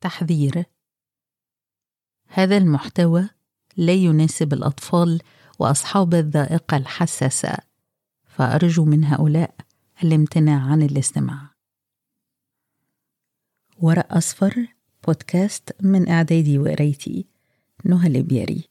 تحذير. هذا المحتوى لا يناسب الأطفال وأصحاب الذائقة الحساسة فأرجو من هؤلاء الامتناع عن الاستماع. ورق أصفر بودكاست من إعدادي وقرايتي نهى البياري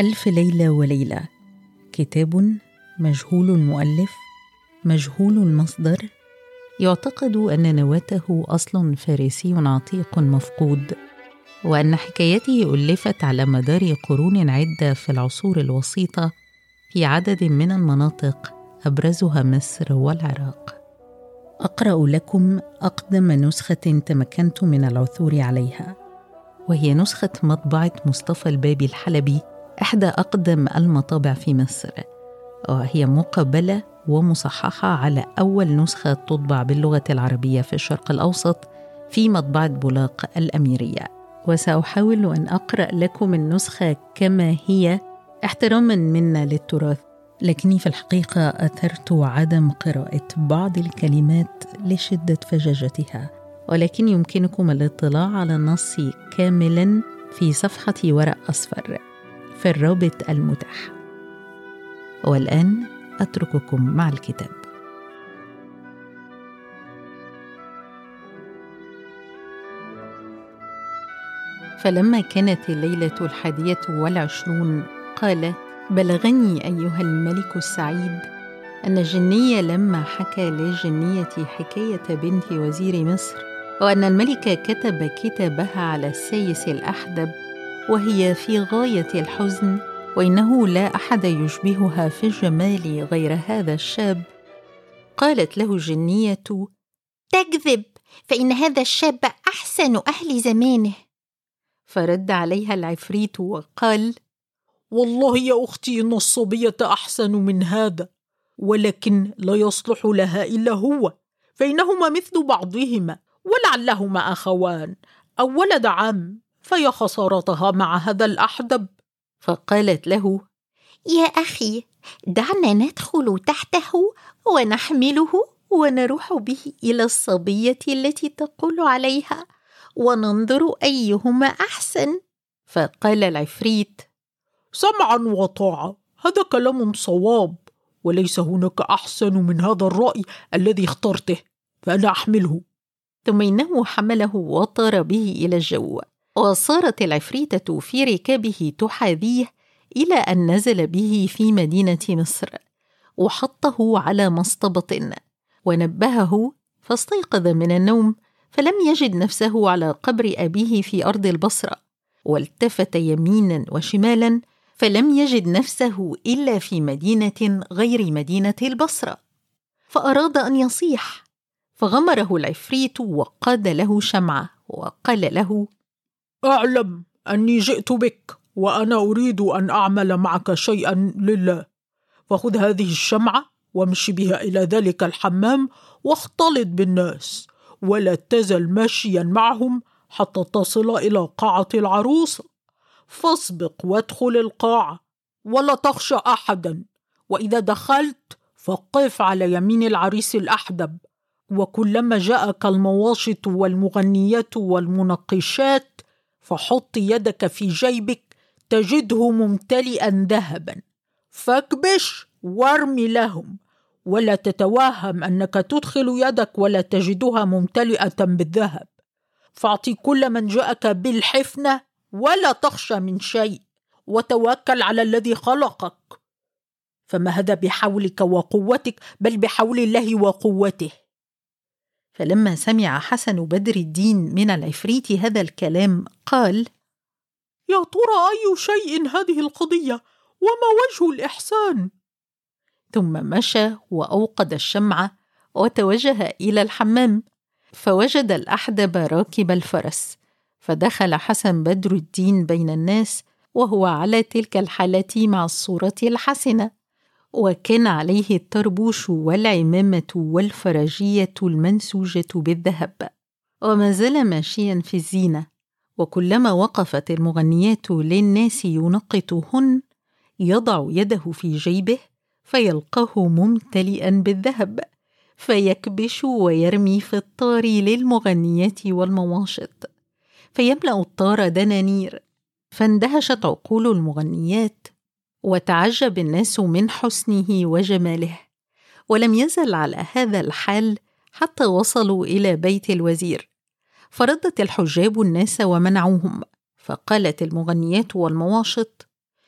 ألف ليلة وليلة. كتاب مجهول المؤلف مجهول المصدر. يعتقد أن نواته أصل فارسي عتيق مفقود وأن حكايته ألفت على مدار قرون عدة في العصور الوسيطة في عدد من المناطق أبرزها مصر والعراق. أقرأ لكم أقدم نسخة تمكنت من العثور عليها وهي نسخة مطبعة مصطفى البابي الحلبي إحدى أقدم المطابع في مصر وهي مقبلة ومصححة على أول نسخة تطبع باللغة العربية في الشرق الأوسط في مطبعة بولاق الأميرية. وسأحاول أن أقرأ لكم النسخة كما هي. احتراما منا للتراث لكني في الحقيقة أثرت عدم قراءة بعض الكلمات لشدة فجاجتها ولكن يمكنكم الاطلاع على النص كاملا في صفحة ورق أصفر. في الرابط المتاح. والآن أترككم مع الكتاب. فلما كانت الليلة الحادية والعشرون قال بلغني أيها الملك السعيد أن الجني لما حكى للجنية حكاية بنت وزير مصر وأن الملك كتب كتابها على السيس الأحدب وهي في غاية الحزن وإنه لا أحد يشبهها في الجمال غير هذا الشاب. قالت له الجنية تكذب فإن هذا الشاب أحسن أهل زمانه. فرد عليها العفريت وقال والله يا أختي إن الصبية أحسن من هذا ولكن لا يصلح لها إلا هو فإنهما مثل بعضهما ولعلهما أخوان أو ولد عم. فيا خسارتها مع هذا الأحدب. فقالت له يا أخي دعنا ندخل تحته ونحمله ونروح به إلى الصبية التي تقول عليها وننظر أيهما أحسن. فقال العفريت سمعا وطاعة هذا كلام صواب وليس هناك أحسن من هذا الرأي الذي اخترته فأنا أحمله. ثم إنه حمله وطار به إلى الجو. وصارت العفريتة في ركابه تحاذيه إلى أن نزل به في مدينة مصر وحطه على مصطبة ونبهه فاستيقظ من النوم فلم يجد نفسه على قبر أبيه في أرض البصرة والتفت يمينا وشمالا فلم يجد نفسه إلا في مدينة غير مدينة البصرة. فأراد أن يصيح فغمره العفريت وقاد له شمعة وقال له أعلم أني جئت بك وأنا أريد أن أعمل معك شيئا لله. فخذ هذه الشمعة وامش بها إلى ذلك الحمام واختلط بالناس ولا تزل ماشيا معهم حتى تصل إلى قاعة العروسه فاسبق وادخل القاعه ولا تخشى احدا. وإذا دخلت فقف على يمين العريس الأحدب. وكلما جاءك المواشط والمغنيات والمنقشات فحط يدك في جيبك تجده ممتلئا ذهبا. فاكبش وارمي لهم ولا تتوهم أنك تدخل يدك ولا تجدها ممتلئة بالذهب. فاعطي كل من جاءك بالحفنة ولا تخشى من شيء وتوكل على الذي خلقك. فما هذا بحولك وقوتك بل بحول الله وقوته. فلما سمع حسن بدر الدين من العفريت هذا الكلام قال يا ترى أي شيء هذه القضية؟ وما وجه الإحسان؟ ثم مشى وأوقد الشمعه وتوجه إلى الحمام فوجد الاحدب راكب الفرس فدخل حسن بدر الدين بين الناس وهو على تلك الحالة مع الصورة الحسنة. وكان عليه الطربوش والعمامة والفرجية المنسوجة بالذهب. وما زال ماشيا في الزينة. وكلما وقفت المغنيات للناس ينقطهن يضع يده في جيبه فيلقاه ممتلئا بالذهب فيكبش ويرمي في الطار للمغنيات والمواشط فيملأ الطار دنانير. فاندهشت عقول المغنيات وتعجب الناس من حسنه وجماله ولم يزل على هذا الحال حتى وصلوا إلى بيت الوزير. فردت الحجاب الناس ومنعوهم فقالت المغنيات والمواشط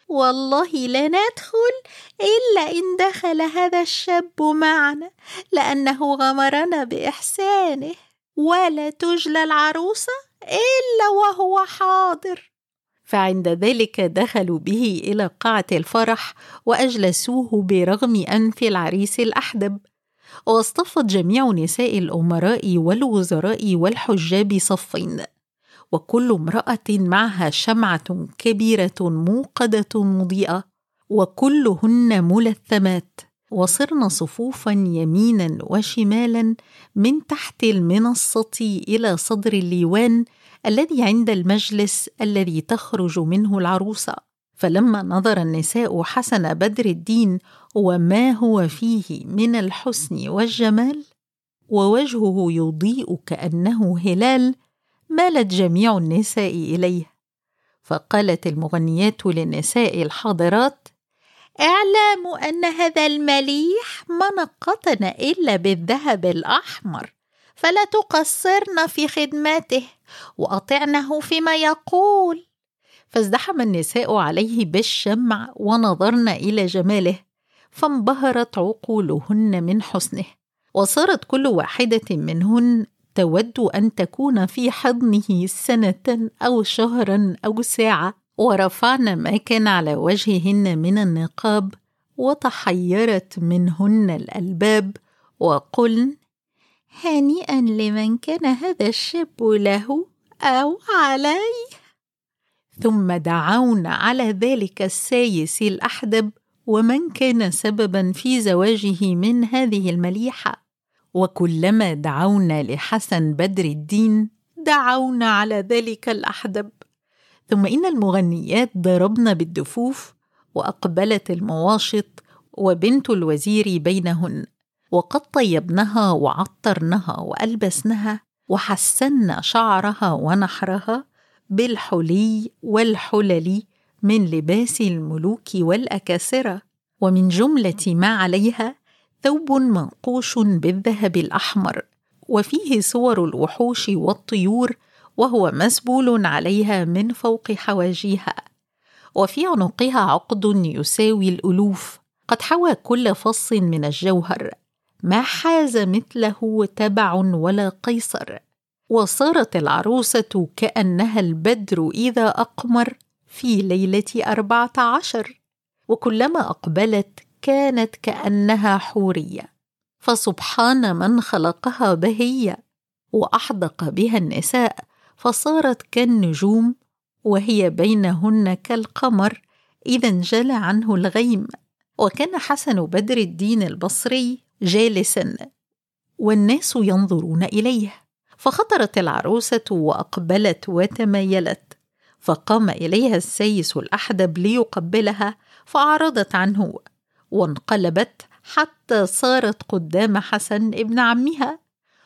والله لا ندخل إلا إن دخل هذا الشاب معنا لأنه غمرنا بإحسانه ولا تجلى العروسة إلا وهو حاضر. فعند ذلك دخلوا به إلى قاعة الفرح وأجلسوه برغم أنف العريس الأحدب. واصطفت جميع نساء الأمراء والوزراء والحجاب صفين وكل امرأة معها شمعة كبيرة موقدة مضيئة وكلهن ملثمات وصرن صفوفا يمينا وشمالا من تحت المنصة إلى صدر الليوان الذي عند المجلس الذي تخرج منه العروسة فلما نظر النساء حسن بدر الدين وما هو فيه من الحسن والجمال ووجهه يضيء كانه هلال مالت جميع النساء إليه. فقالت المغنيات للنساء الحاضرات اعلموا أن هذا المليح ما نقطنا إلا بالذهب الأحمر. فلا تقصرن في خدمته وأطعنه فيما يقول. فازدحم النساء عليه بالشمع ونظرن إلى جماله فانبهرت عقولهن من حسنه. وصارت كل واحدة منهن تود أن تكون في حضنه سنة أو شهرا أو ساعة. ورفعن ما كان على وجههن من النقاب وتحيرت منهن الألباب وقلن هنيئا لمن كان هذا الشاب له أو عليه. ثم دعون على ذلك السايس الأحدب ومن كان سببا في زواجه من هذه المليحة. وكلما دعونا لحسن بدر الدين دعونا على ذلك الأحدب. ثم إن المغنيات ضربن بالدفوف وأقبلت المواشط وبنت الوزير بينهن. وقد طيبنها وعطرنها والبسنها وحسن شعرها ونحرها بالحلي والحلل من لباس الملوك والأكاسرة ومن جملة ما عليها ثوب منقوش بالذهب الأحمر وفيه صور الوحوش والطيور وهو مسبول عليها من فوق حواجيها وفي عنقها عقد يساوي الألوف قد حوى كل فص من الجوهر. ما حاز مثله تبع ولا قيصر وصارت العروسة كأنها البدر إذا أقمر في ليلة أربعة عشر وكلما أقبلت كانت كأنها حورية. فسبحان من خلقها بهية وأحدق بها النساء فصارت كالنجوم وهي بينهن كالقمر إذا انجلى عنه الغيم. وكان حسن بدر الدين البصري جالسا والناس ينظرون إليه. فخطرت العروسة وأقبلت وتمايلت. فقام إليها السيس الأحدب ليقبلها فأعرضت عنه وانقلبت حتى صارت قدام حسن ابن عمها.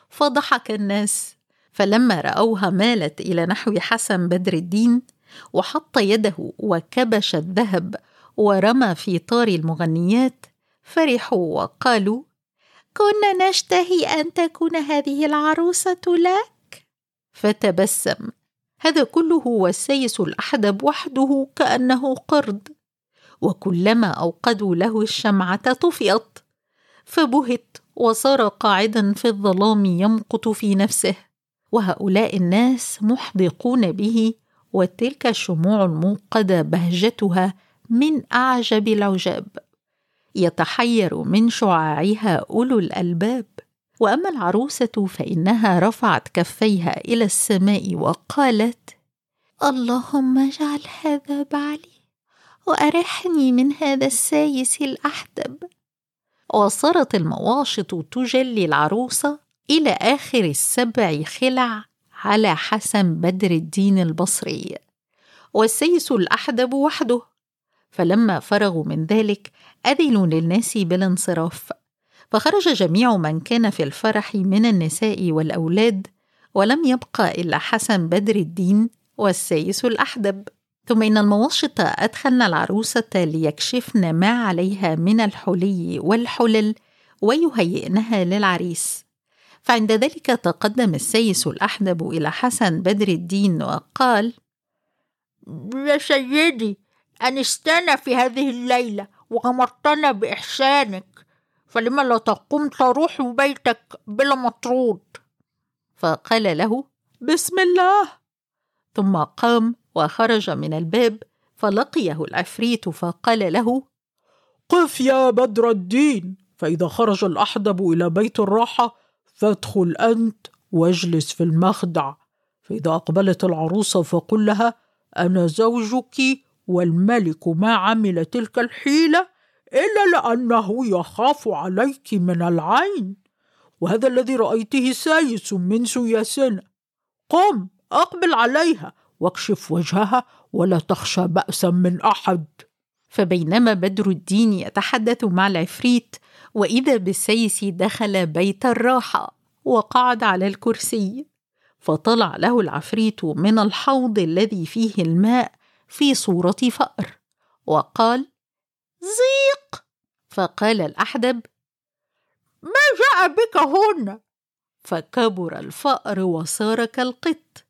فضحك الناس فلما رأوها مالت إلى نحو حسن بدر الدين وحط يده وكبش الذهب ورمى في طار المغنيات فرحوا وقالوا كنا نشتهي أن تكون هذه العروسة لك؟ فتبسم. هذا كله والسيس الأحدب وحده كأنه قرد. وكلما أوقدوا له الشمعة طفئت. فبهت وصار قاعدا في الظلام يمقت في نفسه. وهؤلاء الناس محدقون به. وتلك الشموع الموقدة بهجتها من أعجب العجاب. يتحير من شعاعها أولو الألباب. وأما العروسة فإنها رفعت كفيها إلى السماء وقالت اللهم اجعل هذا بعلي وأرحني من هذا السايس الأحدب. وصارت المواشط تجلي العروسة إلى آخر السبع خلع على حسن بدر الدين البصري. والسيس الأحدب وحده فلما فرغوا من ذلك أذنوا للناس بالانصراف. فخرج جميع من كان في الفرح من النساء والأولاد ولم يبقى إلا حسن بدر الدين والسيس الأحدب. ثم إن المواشط أدخلن العروسة ليكشفن ما عليها من الحلي والحلل ويهيئنها للعريس. فعند ذلك تقدم السيس الأحدب إلى حسن بدر الدين وقال يا سيدي أنستنا في هذه الليلة وغمرتنا بإحسانك فلما لا تقوم تروح بيتك بلا مطرود. فقال له بسم الله. ثم قام وخرج من الباب فلقيه العفريت فقال له قف يا بدر الدين فإذا خرج الأحدب إلى بيت الراحة فادخل أنت واجلس في المخدع. فإذا أقبلت العروسة فقل لها أنا زوجك والملك ما عمل تلك الحيلة إلا لأنه يخاف عليك من العين. وهذا الذي رأيته سايس من سياسنا. قم أقبل عليها واكشف وجهها ولا تخشى بأسا من أحد. فبينما بدر الدين يتحدث مع العفريت وإذا بالسيس دخل بيت الراحة وقعد على الكرسي فطلع له العفريت من الحوض الذي فيه الماء في صورة فأر. وقال زيق! فقال الأحدب ما جاء بك هنا فكبر الفأر وصار كالقط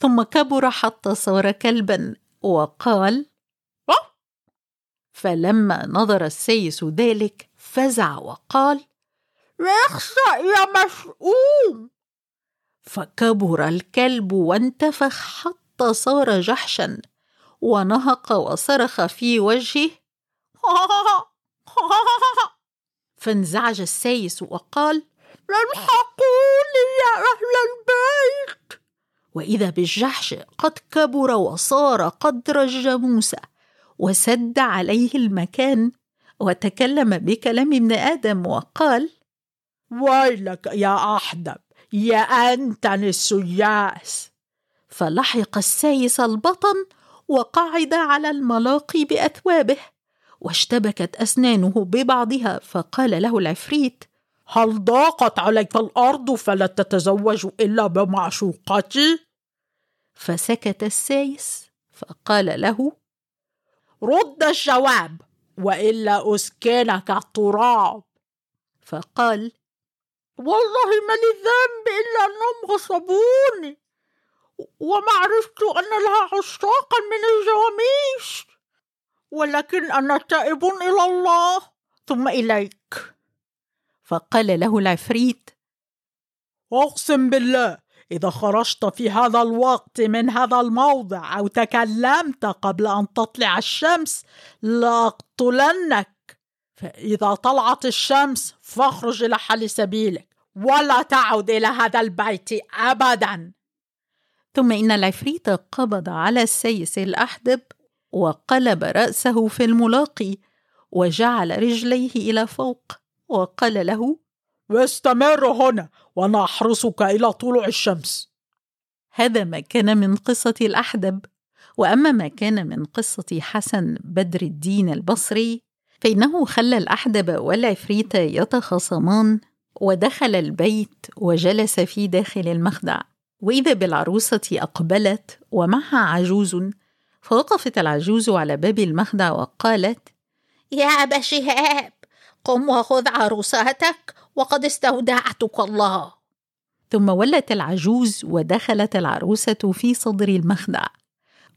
ثم كبر حتى صار كلبا وقال فلما نظر السيس ذلك فزع وقال اخسأ يا مشؤوم! فكبر الكلب وانتفخ حتى صار جحشا. ونهق وصرخ في وجهه. فانزعج السيس وقال الحقوني يا أهل البيت. وإذا بالجحش قد كبر وصار قدر الجاموسة وسد عليه المكان وتكلم بكلام ابن آدم وقال ويلك يا أحدب يا أنتن السياس فلحق السايس البطن وقعد على الملاقي بأثوابه واشتبكت أسنانه ببعضها فقال له العفريت هل ضاقت عليك الأرض فلا تتزوج إلا بمعشوقتي؟ فسكت السايس فقال له رد الجواب وإلا أسكنك التراب فقال والله ما لي ذنب إلا أنهم غصبوني عرفت أن لها عشاقا من الجواميش ولكن أنا تائب إلى الله. ثم إليك. فقال له العفريت أقسم بالله إذا خرجت في هذا الوقت من هذا الموضع أو تكلمت قبل أن تطلع الشمس لأقتلنك. فإذا طلعت الشمس فاخرج إلى حل سبيلك ولا تعد إلى هذا البيت أبدا. ثم إن العفريت قبض على السيس الأحدب وقلب رأسه في الملاقي وجعل رجليه إلى فوق وقال له وأستمر هنا وأنا أحرسك إلى طلوع الشمس. هذا ما كان من قصة الأحدب وأما ما كان من قصة حسن بدر الدين البصري فإنه خلى الأحدب والعفريت يتخاصمان ودخل البيت وجلس في داخل المخدع. وإذا بالعروسة أقبلت ومعها عجوز فوقفت العجوز على باب المخدع وقالت يا أبا شهاب قم وخذ عروستك وقد استودعتك الله. ثم ولت العجوز ودخلت العروسة في صدر المخدع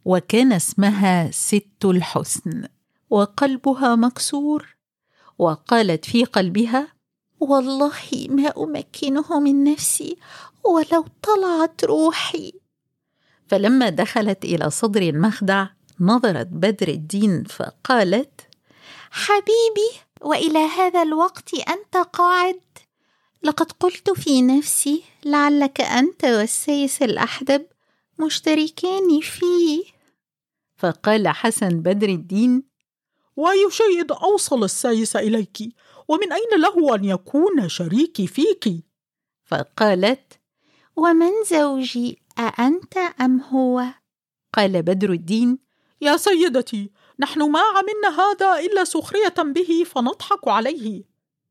وكان اسمها ست الحسن وقلبها مكسور وقالت في قلبها والله ما أمكنه من نفسي ولو طلعت روحي. فلما دخلت إلى صدر المخدع نظرت بدر الدين فقالت حبيبي وإلى هذا الوقت أنت قاعد. لقد قلت في نفسي لعلك انت والسيس الأحدب مشتركان فيه. فقال حسن بدر الدين وأي شيء أوصل السايس إليك؟ ومن أين له أن يكون شريكي فيك؟ فقالت ومن زوجي أأنت أم هو؟ قال بدر الدين يا سيدتي نحن ما عملنا هذا إلا سخرية به فنضحك عليه.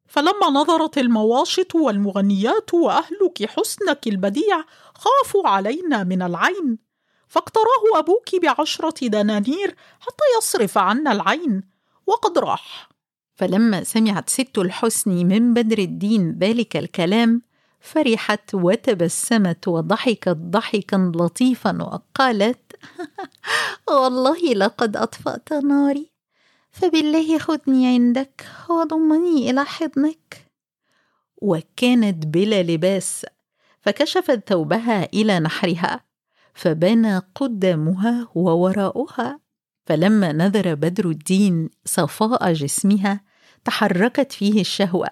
فلما نظرت المواشط والمغنيات وأهلك حسنك البديع خافوا علينا من العين. فاقتراه أبوك بعشرة دنانير حتى يصرف عنا العين. وقد راح. فلما سمعت ست الحسن من بدر الدين ذلك الكلام فرحت وتبسمت وضحكت ضحكا لطيفا وقالت والله لقد أطفأت ناري فبالله خذني عندك وضمني إلى حضنك. وكانت بلا لباس فكشفت ثوبها إلى نحرها فبان قدامها ووراءها فلما نذر بدر الدين صفاء جسمها تحركت فيه الشهوة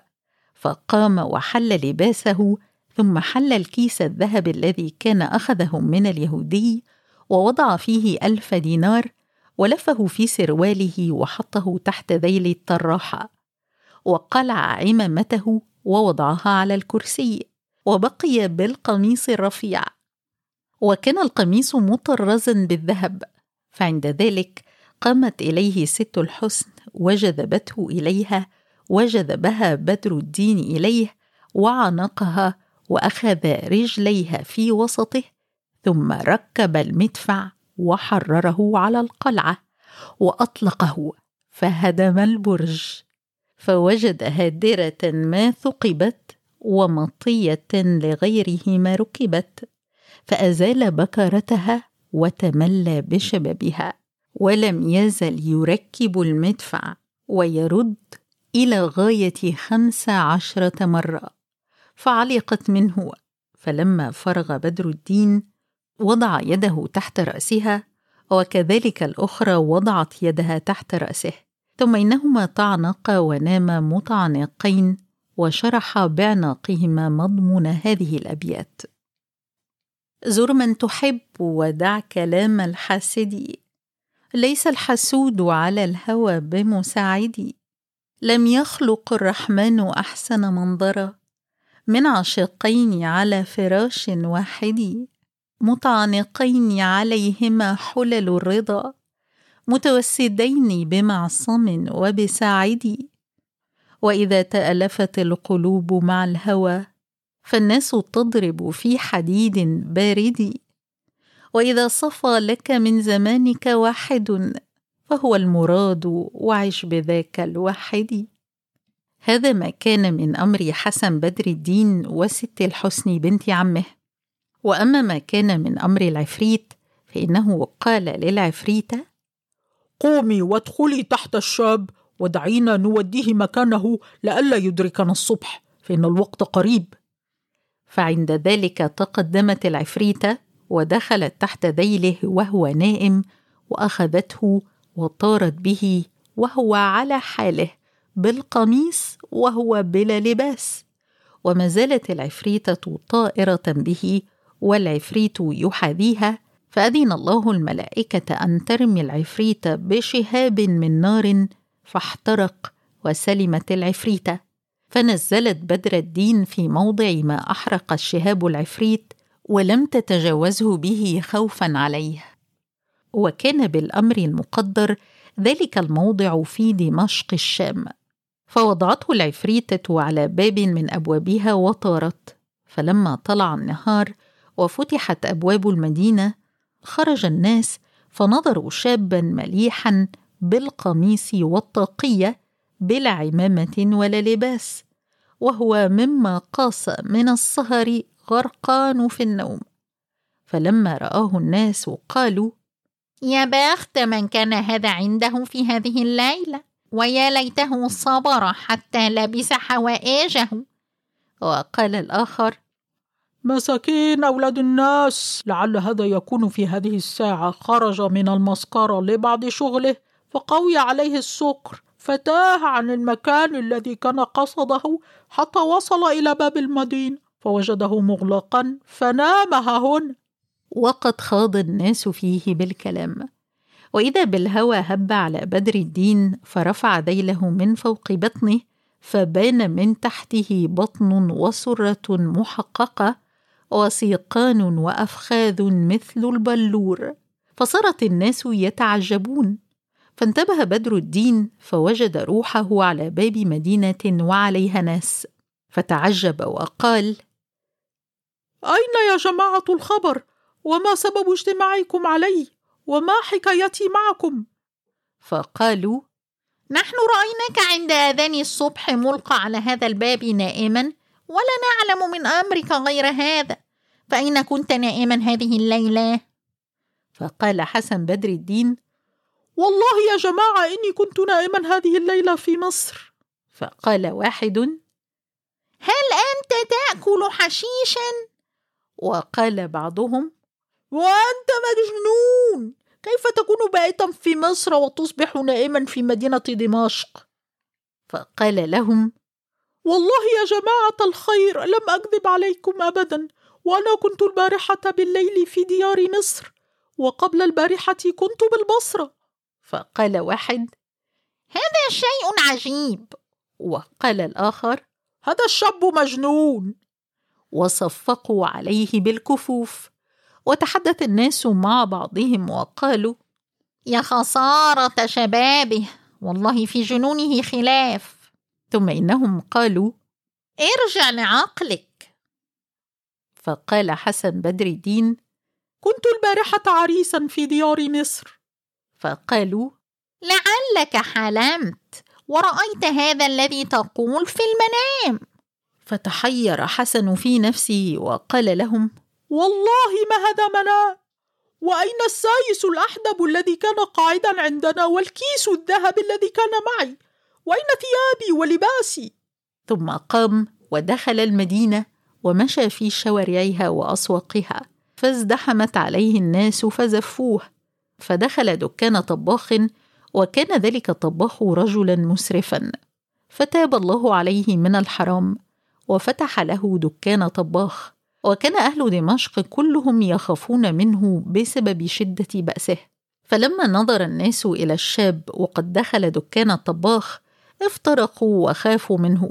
فقام وحل لباسه ثم حل الكيس الذهب الذي كان أخذه من اليهودي ووضع فيه ألف دينار ولفه في سرواله وحطه تحت ذيل الطراحة وقلع عمامته ووضعها على الكرسي وبقي بالقميص الرفيع. وكان القميص مطرزا بالذهب فعند ذلك قامت إليه ست الحسن وجذبته إليها وجذبها بدر الدين إليه وعانقها وأخذ رجليها في وسطه ثم ركب المدفع وحرره على القلعة وأطلقه فهدم البرج. فوجد هادرة ما ثقبت ومطية لغيره ما ركبت فأزال بكرتها وتملى بشبابها. ولم يزل يركب المدفع ويرد إلى غاية خمس عشرة مرة. فعلقت منه. فلما فرغ بدر الدين وضع يده تحت رأسها وكذلك الأخرى وضعت يدها تحت رأسه. ثم إنهما تعانقا وناما متعانقين وشرح بعناقهما مضمون هذه الأبيات. زر من تحب ودع كلام الحاسد ليس الحسود على الهوى بمساعدي. لم يخلق الرحمن أحسن منظرا من عاشقين على فراش واحد. متعانقين عليهما حلل الرضا. متوسدين بمعصم وبساعد. وإذا تألفت القلوب مع الهوى فالناس تضرب في حديد بارد. وإذا صفى لك من زمانك واحد فهو المراد وعش بذاك الواحد. هذا ما كان من أمر حسن بدر الدين وست الحسن بنت عمه. وأما ما كان من أمر العفريت فإنه قال للعفريته قومي وادخلي تحت الشاب ودعينا نوديه مكانه لئلا يدركنا الصبح فإن الوقت قريب. فعند ذلك تقدمت العفريته ودخلت تحت ذيله وهو نائم وأخذته وطارت به وهو على حاله بالقميص وهو بلا لباس. وما زالت العفريتة طائرة به والعفريت يحاذيها فأذن الله الملائكة أن ترمي العفريت بشهاب من نار فاحترق وسلمت العفريتة فنزلت بدر الدين في موضع ما أحرق الشهاب العفريت ولم تتجاوزه به خوفا عليه. وكان بالأمر المقدر ذلك الموضع في دمشق الشام. فوضعته العفريتة على باب من أبوابها وطارت. فلما طلع النهار وفتحت أبواب المدينة خرج الناس فنظروا شابا مليحا بالقميص والطاقية بلا عمامة ولا لباس وهو مما قاس من السهر غرقان في النوم. فلما رآه الناس قالوا يا بخت من كان هذا عنده في هذه الليلة ويا ليته صبر حتى لبس حوائجه. وقال الآخر مساكين أولاد الناس لعل هذا يكون في هذه الساعة خرج من المسكرة لبعض شغله فقوي عليه السكر فتاه عن المكان الذي كان قصده حتى وصل إلى باب المدينة. فوجده مغلقا فنام هنا وقد خاض الناس فيه بالكلام. وإذا بالهوى هب على بدر الدين فرفع ذيله من فوق بطنه فبان من تحته بطن وسرة محققة وسيقان وأفخاذ مثل البلور. فصارت الناس يتعجبون. فانتبه بدر الدين فوجد روحه على باب مدينة وعليها ناس. فتعجب وقال أين يا جماعة الخبر؟ وما سبب اجتماعكم علي؟ وما حكايتي معكم؟ فقالوا نحن رأيناك عند آذان الصبح ملقى على هذا الباب نائما ولا نعلم من أمرك غير هذا. فأين كنت نائما هذه الليلة؟ فقال حسن بدر الدين والله يا جماعة إني كنت نائما هذه الليلة في مصر. فقال واحد هل أنت تأكل حشيشا؟ وقال بعضهم وأنت مجنون! كيف تكون بائتا في مصر وتصبح نائما في مدينة دمشق؟ فقال لهم والله يا جماعة الخير لم أكذب عليكم ابدا. وأنا كنت البارحة بالليل في ديار مصر وقبل البارحة كنت بالبصرة. فقال واحد هذا شيء عجيب. وقال الآخر هذا الشاب مجنون! وصفقوا عليه بالكفوف. وتحدث الناس مع بعضهم وقالوا يا خسارة شبابه والله في جنونه خلاف. ثم إنهم قالوا ارجع لعقلك. فقال حسن بدر الدين كنت البارحة عريسا في ديار مصر. فقالوا لعلك حلمت ورأيت هذا الذي تقول في المنام. فتحير حسن في نفسه وقال لهم والله ما هذا منام وأين السايس الأحدب الذي كان قاعدا عندنا والكيس الذهب الذي كان معي؟ وأين ثيابي ولباسي؟ ثم قام ودخل المدينة ومشى في شوارعها وأسواقها فازدحمت عليه الناس فزفوه. فدخل دكان طباخ وكان ذلك الطباخ رجلا مسرفا. فتاب الله عليه من الحرام. وفتح له دكان طباخ وكان أهل دمشق كلهم يخافون منه بسبب شدة بأسه. فلما نظر الناس إلى الشاب وقد دخل دكان الطباخ افترقوا وخافوا منه.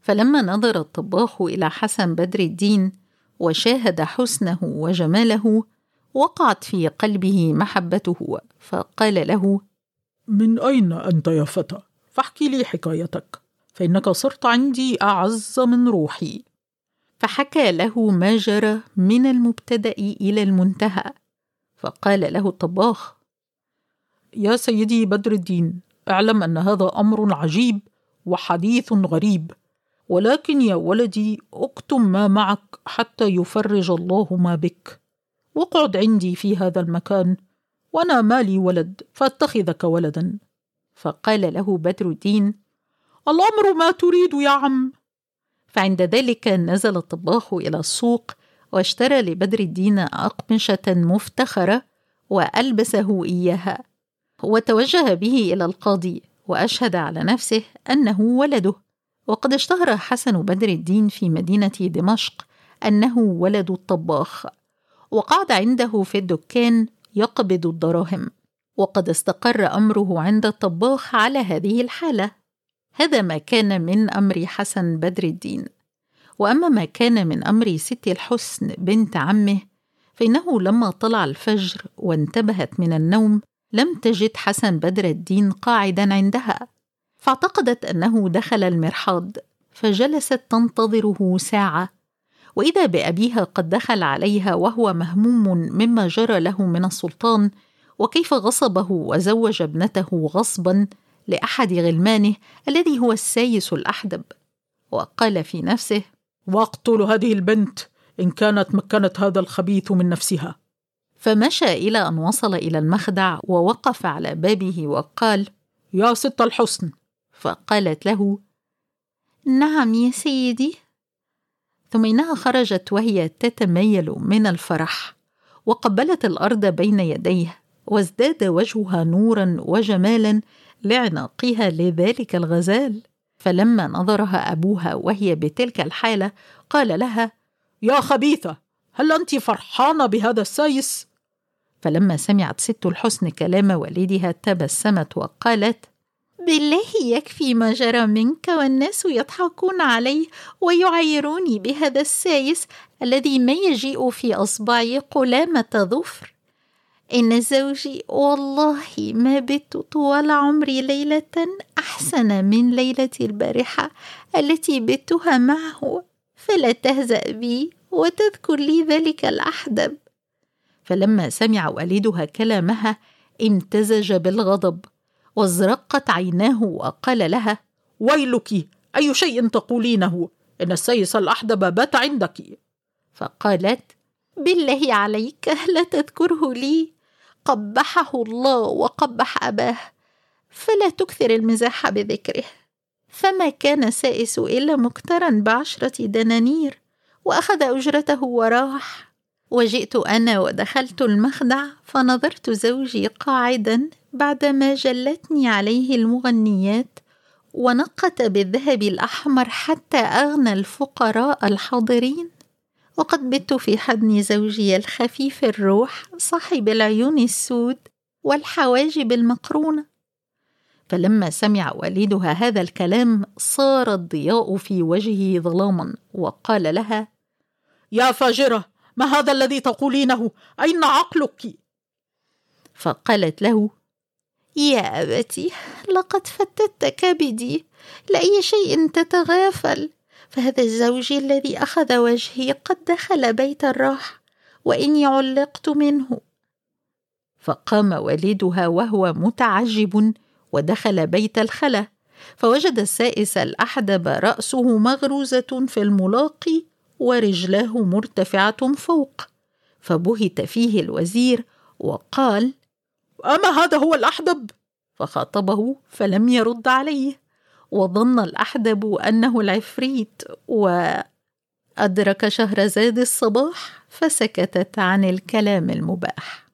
فلما نظر الطباخ إلى حسن بدر الدين وشاهد حسنه وجماله وقعت في قلبه محبته فقال له من أين أنت يا فتى؟ فاحكي لي حكايتك. فإنك صرت عندي أعز من روحي. فحكى له ما جرى من المبتدأ إلى المنتهى. فقال له الطباخ يا سيدي بدر الدين اعلم أن هذا أمر عجيب وحديث غريب ولكن يا ولدي اكتم ما معك حتى يفرج الله ما بك. واقعد عندي في هذا المكان وأنا مالي ولد فأتخذك ولدا. فقال له بدر الدين الأمر ما تريد يا عم. فعند ذلك نزل الطباخ إلى السوق واشترى لبدر الدين أقمشة مفتخرة وألبسه إياها. وتوجه به إلى القاضي وأشهد على نفسه أنه ولده. وقد اشتهر حسن بدر الدين في مدينة دمشق أنه ولد الطباخ. وقعد عنده في الدكان يقبض الدراهم. وقد استقر أمره عند الطباخ على هذه الحالة. هذا ما كان من أمر حسن بدر الدين. وأما ما كان من أمر ست الحسن بنت عمه فإنه لما طلع الفجر وانتبهت من النوم لم تجد حسن بدر الدين قاعدا عندها. فاعتقدت أنه دخل المرحاض فجلست تنتظره ساعة. وإذا بأبيها قد دخل عليها وهو مهموم مما جرى له من السلطان وكيف غصبه وزوج ابنته غصبا لأحد غلمانه الذي هو السايس الأحدب. وقال في نفسه واقتل هذه البنت إن كانت مكنت هذا الخبيث من نفسها. فمشى إلى أن وصل إلى المخدع ووقف على بابه وقال يا ست الحسن. فقالت له نعم يا سيدي. ثم إنها خرجت وهي تتميل من الفرح وقبلت الأرض بين يديه وازداد وجهها نورا وجمالا لعناقها لذلك الغزال. فلما نظرها أبوها وهي بتلك الحالة قال لها يا خبيثة هل أنت فرحانة بهذا السايس؟ فلما سمعت ست الحسن كلام والدها تبسمت وقالت بالله يكفي ما جرى منك والناس يضحكون عليه ويعيروني بهذا السايس الذي ما يجيء في أصبعي قلامة ظفر. إن زوجي والله ما بت طوال عمري ليلة أحسن من ليلتي البارحة التي بتها معه فلا تهزأ بي وتذكر لي ذلك الأحدب. فلما سمع والدها كلامها امتزج بالغضب وازرقت عيناه وقال لها ويلك أي شيء تقولينه؟ إن السيس الأحدب بات عندك. فقالت بالله عليك لا تذكره لي. قبحه الله وقبح أباه فلا تكثر المزاح بذكره. فما كان سائس إلا مقترا بعشرة دنانير وأخذ أجرته وراح. وجئت أنا ودخلت المخدع فنظرت زوجي قاعدا بعدما جلتني عليه المغنيات ونقت بالذهب الأحمر حتى أغنى الفقراء الحاضرين. وقد بت في حضن زوجي الخفيف الروح صاحب العيون السود والحواجب المقرونة. فلما سمع والدها هذا الكلام صار الضياء في وجهه ظلاما وقال لها يا فاجرة ما هذا الذي تقولينه؟ أين عقلك؟ فقالت له يا أبتي لقد فتت كبدي لأي شيء تتغافل؟ فهذا الزوج الذي أخذ وجهي قد دخل بيت الراحه وإني علقت منه. فقام والدها وهو متعجب ودخل بيت الخلا فوجد السائس الأحدب رأسه مغروزة في الملاقي ورجلاه مرتفعة فوق فبهت فيه الوزير وقال أما هذا هو الأحدب؟ فخاطبه فلم يرد عليه. وظن الأحدب أنه العفريت وأدرك شهرزاد الصباح فسكتت عن الكلام المباح.